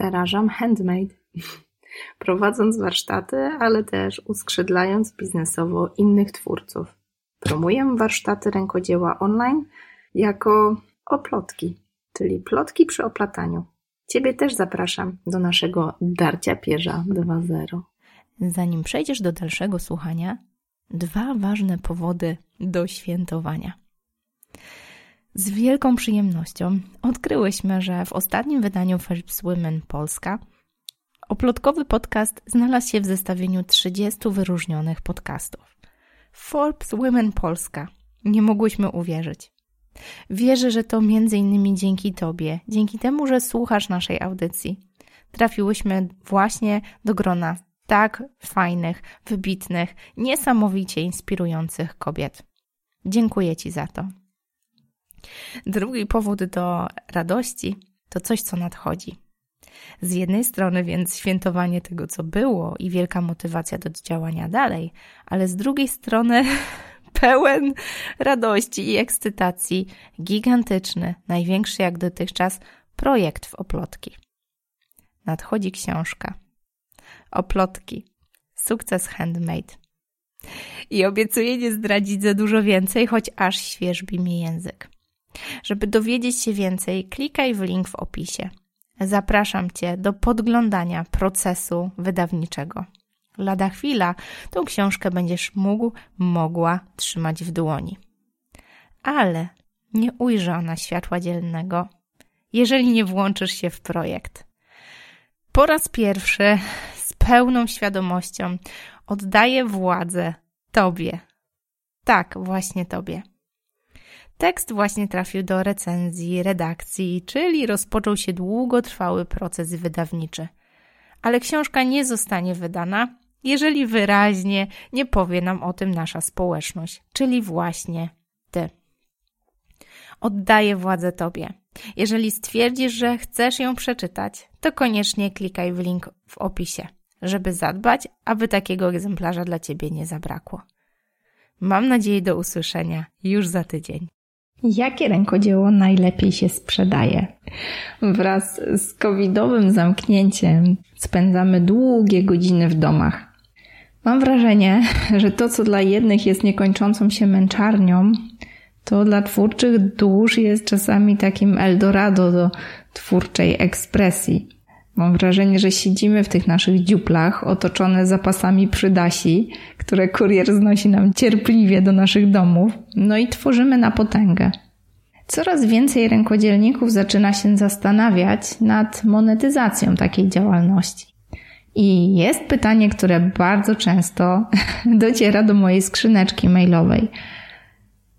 Zarażam handmade. Prowadząc warsztaty, ale też uskrzydlając biznesowo innych twórców. Promuję warsztaty rękodzieła online jako oplotki, czyli plotki przy oplataniu. Ciebie też zapraszam do naszego Darcia Pierza 2.0. Zanim przejdziesz do dalszego słuchania, dwa ważne powody do świętowania. Z wielką przyjemnością odkryłyśmy, że w ostatnim wydaniu Forbes Women Polska oplotkowy podcast znalazł się w zestawieniu 30 wyróżnionych podcastów. Forbes Women Polska. Nie mogłyśmy uwierzyć. Wierzę, że to między innymi dzięki Tobie, dzięki temu, że słuchasz naszej audycji. Trafiłyśmy właśnie do grona tak fajnych, wybitnych, niesamowicie inspirujących kobiet. Dziękuję Ci za to. Drugi powód do radości to coś, co nadchodzi. Z jednej strony więc świętowanie tego, co było i wielka motywacja do działania dalej, ale z drugiej strony pełen radości i ekscytacji, gigantyczny, największy jak dotychczas projekt w Oplotki. Nadchodzi książka. Oplotki. Sukces handmade. I obiecuję nie zdradzić za dużo więcej, choć aż świeżbi mi język. Żeby dowiedzieć się więcej, klikaj w link w opisie. Zapraszam Cię do podglądania procesu wydawniczego. Lada chwila tą książkę będziesz mógł, mogła trzymać w dłoni. Ale nie ujrzy ona światła dzielnego, jeżeli nie włączysz się w projekt. Po raz pierwszy z pełną świadomością oddaję władzę Tobie. Tak, właśnie Tobie. Tekst właśnie trafił do recenzji, redakcji, czyli rozpoczął się długotrwały proces wydawniczy. Ale książka nie zostanie wydana, jeżeli wyraźnie nie powie nam o tym nasza społeczność, czyli właśnie Ty. Oddaję władzę Tobie. Jeżeli stwierdzisz, że chcesz ją przeczytać, to koniecznie klikaj w link w opisie, żeby zadbać, aby takiego egzemplarza dla Ciebie nie zabrakło. Mam nadzieję do usłyszenia już za tydzień. Jakie rękodzieło najlepiej się sprzedaje? Wraz z covidowym zamknięciem spędzamy długie godziny w domach. Mam wrażenie, że to, co dla jednych jest niekończącą się męczarnią, to dla twórczych dusz jest czasami takim Eldorado do twórczej ekspresji. Mam wrażenie, że siedzimy w tych naszych dziuplach, otoczone zapasami przydasi, które kurier znosi nam cierpliwie do naszych domów, no i tworzymy na potęgę. Coraz więcej rękodzielników zaczyna się zastanawiać nad monetyzacją takiej działalności. I jest pytanie, które bardzo często dociera do mojej skrzyneczki mailowej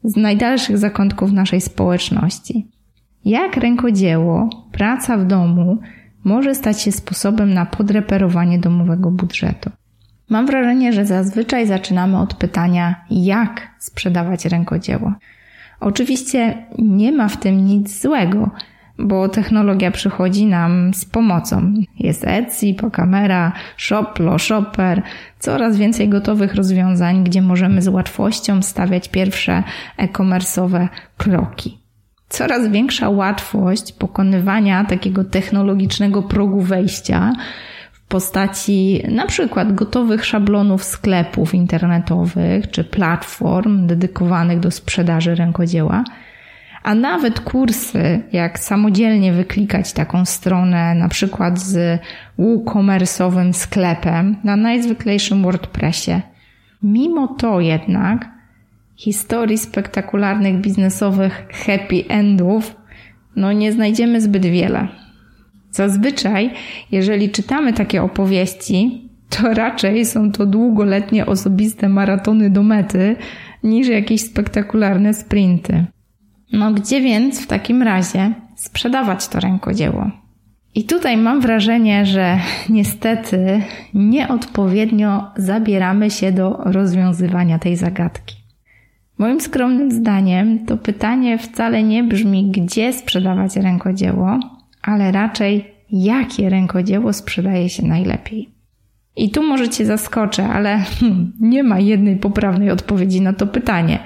z najdalszych zakątków naszej społeczności. Jak rękodzieło, praca w domu może stać się sposobem na podreperowanie domowego budżetu? Mam wrażenie, że zazwyczaj zaczynamy od pytania, jak sprzedawać rękodzieło. Oczywiście nie ma w tym nic złego, bo technologia przychodzi nam z pomocą. Jest Etsy, Pokamera, Shoplo, Shopper, coraz więcej gotowych rozwiązań, gdzie możemy z łatwością stawiać pierwsze e-commerce'owe kroki. Coraz większa łatwość pokonywania takiego technologicznego progu wejścia w postaci na przykład gotowych szablonów sklepów internetowych czy platform dedykowanych do sprzedaży rękodzieła – a nawet kursy, jak samodzielnie wyklikać taką stronę, na przykład z WooCommerce'owym sklepem na najzwyklejszym WordPressie. Mimo to jednak historii spektakularnych biznesowych happy endów no nie znajdziemy zbyt wiele. Zazwyczaj, jeżeli czytamy takie opowieści, to raczej są to długoletnie osobiste maratony do mety niż jakieś spektakularne sprinty. No gdzie więc w takim razie sprzedawać to rękodzieło? I tutaj mam wrażenie, że niestety nieodpowiednio zabieramy się do rozwiązywania tej zagadki. Moim skromnym zdaniem to pytanie wcale nie brzmi, gdzie sprzedawać rękodzieło, ale raczej jakie rękodzieło sprzedaje się najlepiej. I tu może Cię zaskoczę, ale hmm, nie ma jednej poprawnej odpowiedzi na to pytanie.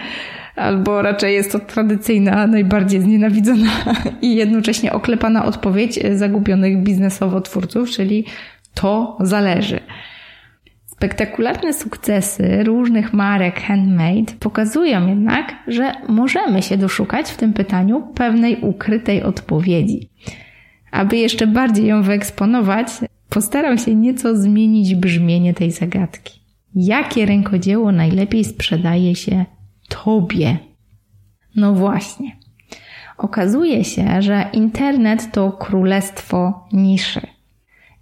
albo raczej jest to tradycyjna, najbardziej znienawidzona i jednocześnie oklepana odpowiedź zagubionych biznesowo twórców, czyli to zależy. Spektakularne sukcesy różnych marek handmade pokazują jednak, że możemy się doszukać w tym pytaniu pewnej ukrytej odpowiedzi. Aby jeszcze bardziej ją wyeksponować, postaram się nieco zmienić brzmienie tej zagadki. Jakie rękodzieło najlepiej sprzedaje się Tobie? No właśnie. Okazuje się, że internet to królestwo niszy.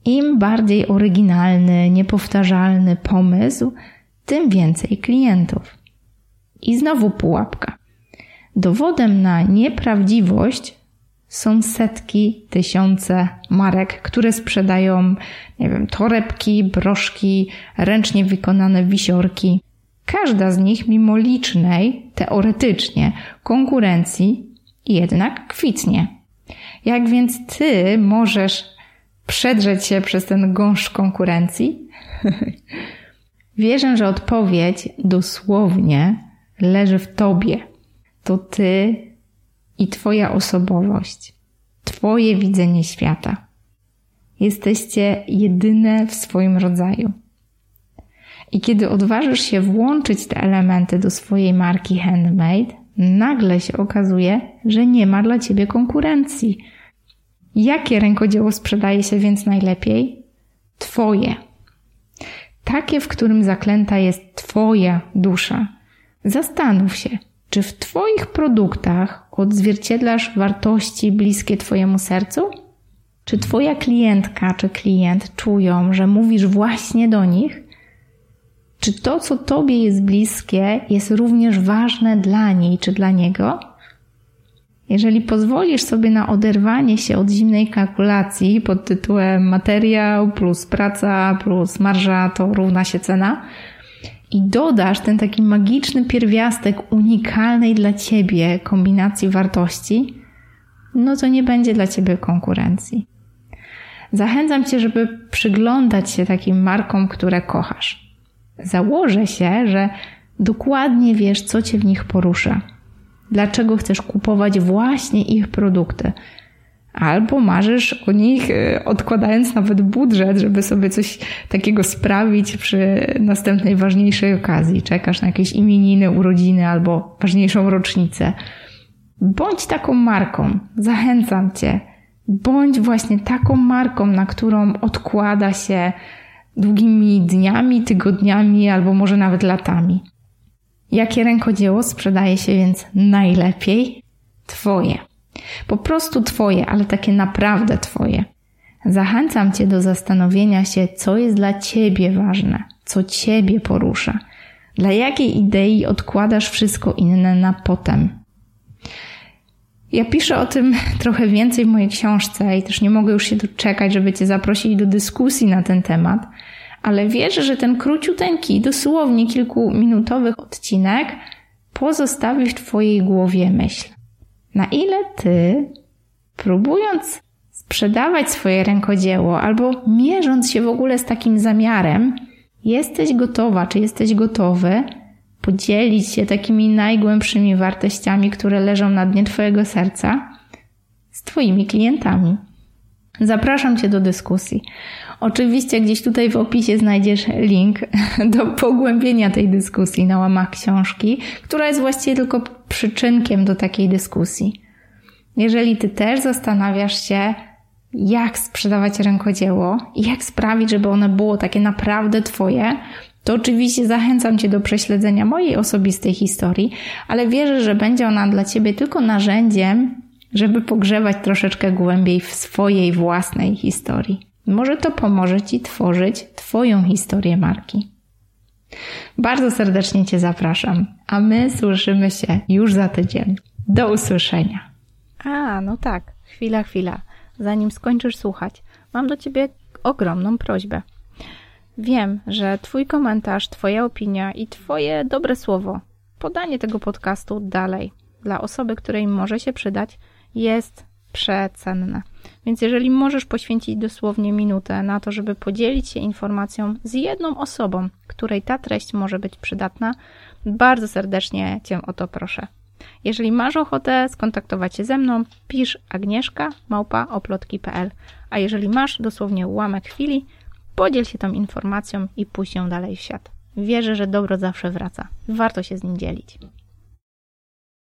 Im bardziej oryginalny, niepowtarzalny pomysł, tym więcej klientów. I znowu pułapka. Dowodem na nieprawdziwość są setki, tysiące marek, które sprzedają, nie wiem, torebki, broszki, ręcznie wykonane wisiorki. Każda z nich, mimo licznej, teoretycznie, konkurencji, jednak kwitnie. Jak więc ty możesz przedrzeć się przez ten gąszcz konkurencji? Wierzę, że odpowiedź dosłownie leży w tobie. To ty i Twoja osobowość, Twoje widzenie świata. Jesteście jedyne w swoim rodzaju. I kiedy odważysz się włączyć te elementy do swojej marki handmade, nagle się okazuje, że nie ma dla ciebie konkurencji. Jakie rękodzieło sprzedaje się więc najlepiej? Twoje. Takie, w którym zaklęta jest Twoja dusza. Zastanów się, czy w Twoich produktach odzwierciedlasz wartości bliskie Twojemu sercu? Czy Twoja klientka czy klient czują, że mówisz właśnie do nich? Czy to, co Tobie jest bliskie, jest również ważne dla niej czy dla niego? Jeżeli pozwolisz sobie na oderwanie się od zimnej kalkulacji pod tytułem materiał plus praca plus marża to równa się cena, i dodasz ten taki magiczny pierwiastek unikalnej dla ciebie kombinacji wartości, no to nie będzie dla ciebie konkurencji. Zachęcam cię, żeby przyglądać się takim markom, które kochasz. Założę się, że dokładnie wiesz, co cię w nich porusza. Dlaczego chcesz kupować właśnie ich produkty? Albo marzysz o nich, y, odkładając nawet budżet, żeby sobie coś takiego sprawić przy następnej ważniejszej okazji. Czekasz na jakieś imieniny, urodziny albo ważniejszą rocznicę. Bądź taką marką. Zachęcam Cię. Bądź właśnie taką marką, na którą odkłada się długimi dniami, tygodniami albo może nawet latami. Jakie rękodzieło sprzedaje się więc najlepiej? Twoje. Po prostu Twoje, ale takie naprawdę Twoje. Zachęcam Cię do zastanowienia się, co jest dla Ciebie ważne, co Ciebie porusza, dla jakiej idei odkładasz wszystko inne na potem. Ja piszę o tym trochę więcej w mojej książce i też nie mogę już się doczekać, żeby Cię zaprosić do dyskusji na ten temat, ale wierzę, że ten króciuteńki, dosłownie kilkuminutowy odcinek pozostawi w Twojej głowie myśl. Na ile ty, próbując sprzedawać swoje rękodzieło albo mierząc się w ogóle z takim zamiarem, jesteś gotowa, czy jesteś gotowy podzielić się takimi najgłębszymi wartościami, które leżą na dnie Twojego serca z Twoimi klientami. Zapraszam Cię do dyskusji. Oczywiście gdzieś tutaj w opisie znajdziesz link do pogłębienia tej dyskusji na łamach książki, która jest właściwie tylko przyczynkiem do takiej dyskusji. Jeżeli Ty też zastanawiasz się, jak sprzedawać rękodzieło i jak sprawić, żeby one było takie naprawdę Twoje, to oczywiście zachęcam Cię do prześledzenia mojej osobistej historii, ale wierzę, że będzie ona dla Ciebie tylko narzędziem, żeby pogrzewać troszeczkę głębiej w swojej własnej historii. Może to pomoże Ci tworzyć Twoją historię marki. Bardzo serdecznie Cię zapraszam, a my słyszymy się już za tydzień. Do usłyszenia. A, no tak, chwila, chwila. Zanim skończysz słuchać, mam do Ciebie ogromną prośbę. Wiem, że Twój komentarz, Twoja opinia i Twoje dobre słowo, podanie tego podcastu dalej dla osoby, której może się przydać, jest przecenne. Więc jeżeli możesz poświęcić dosłownie minutę na to, żeby podzielić się informacją z jedną osobą, której ta treść może być przydatna, bardzo serdecznie Cię o to proszę. Jeżeli masz ochotę skontaktować się ze mną, pisz agnieszka małpa oplotki.pl, a jeżeli masz dosłownie ułamek chwili, podziel się tą informacją i puść ją dalej w świat. Wierzę, że dobro zawsze wraca. Warto się z nim dzielić.